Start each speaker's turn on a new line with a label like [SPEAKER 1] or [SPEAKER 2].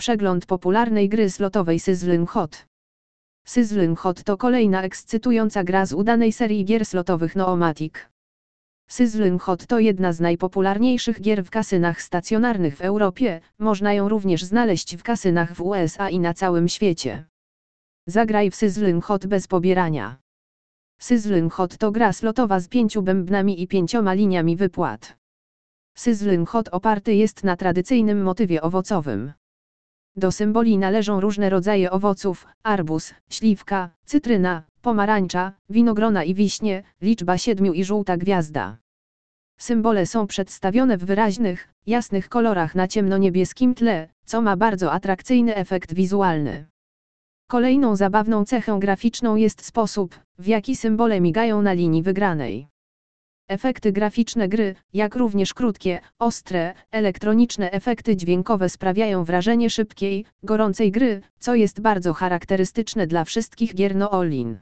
[SPEAKER 1] Przegląd popularnej gry slotowej Sizzling Hot. Sizzling Hot to kolejna ekscytująca gra z udanej serii gier slotowych Noomatic. Sizzling Hot to jedna z najpopularniejszych gier w kasynach stacjonarnych w Europie, można ją również znaleźć w kasynach w USA i na całym świecie. Zagraj w Sizzling Hot bez pobierania. Sizzling Hot to gra slotowa z pięciu bębnami i pięcioma liniami wypłat. Sizzling Hot oparty jest na tradycyjnym motywie owocowym. Do symboli należą różne rodzaje owoców, arbuz, śliwka, cytryna, pomarańcza, winogrona i wiśnie, liczba siedmiu i żółta gwiazda. Symbole są przedstawione w wyraźnych, jasnych kolorach na ciemnoniebieskim tle, co ma bardzo atrakcyjny efekt wizualny. Kolejną zabawną cechą graficzną jest sposób, w jaki symbole migają na linii wygranej. Efekty graficzne gry, jak również krótkie, ostre, elektroniczne efekty dźwiękowe sprawiają wrażenie szybkiej, gorącej gry, co jest bardzo charakterystyczne dla wszystkich gier Noolin.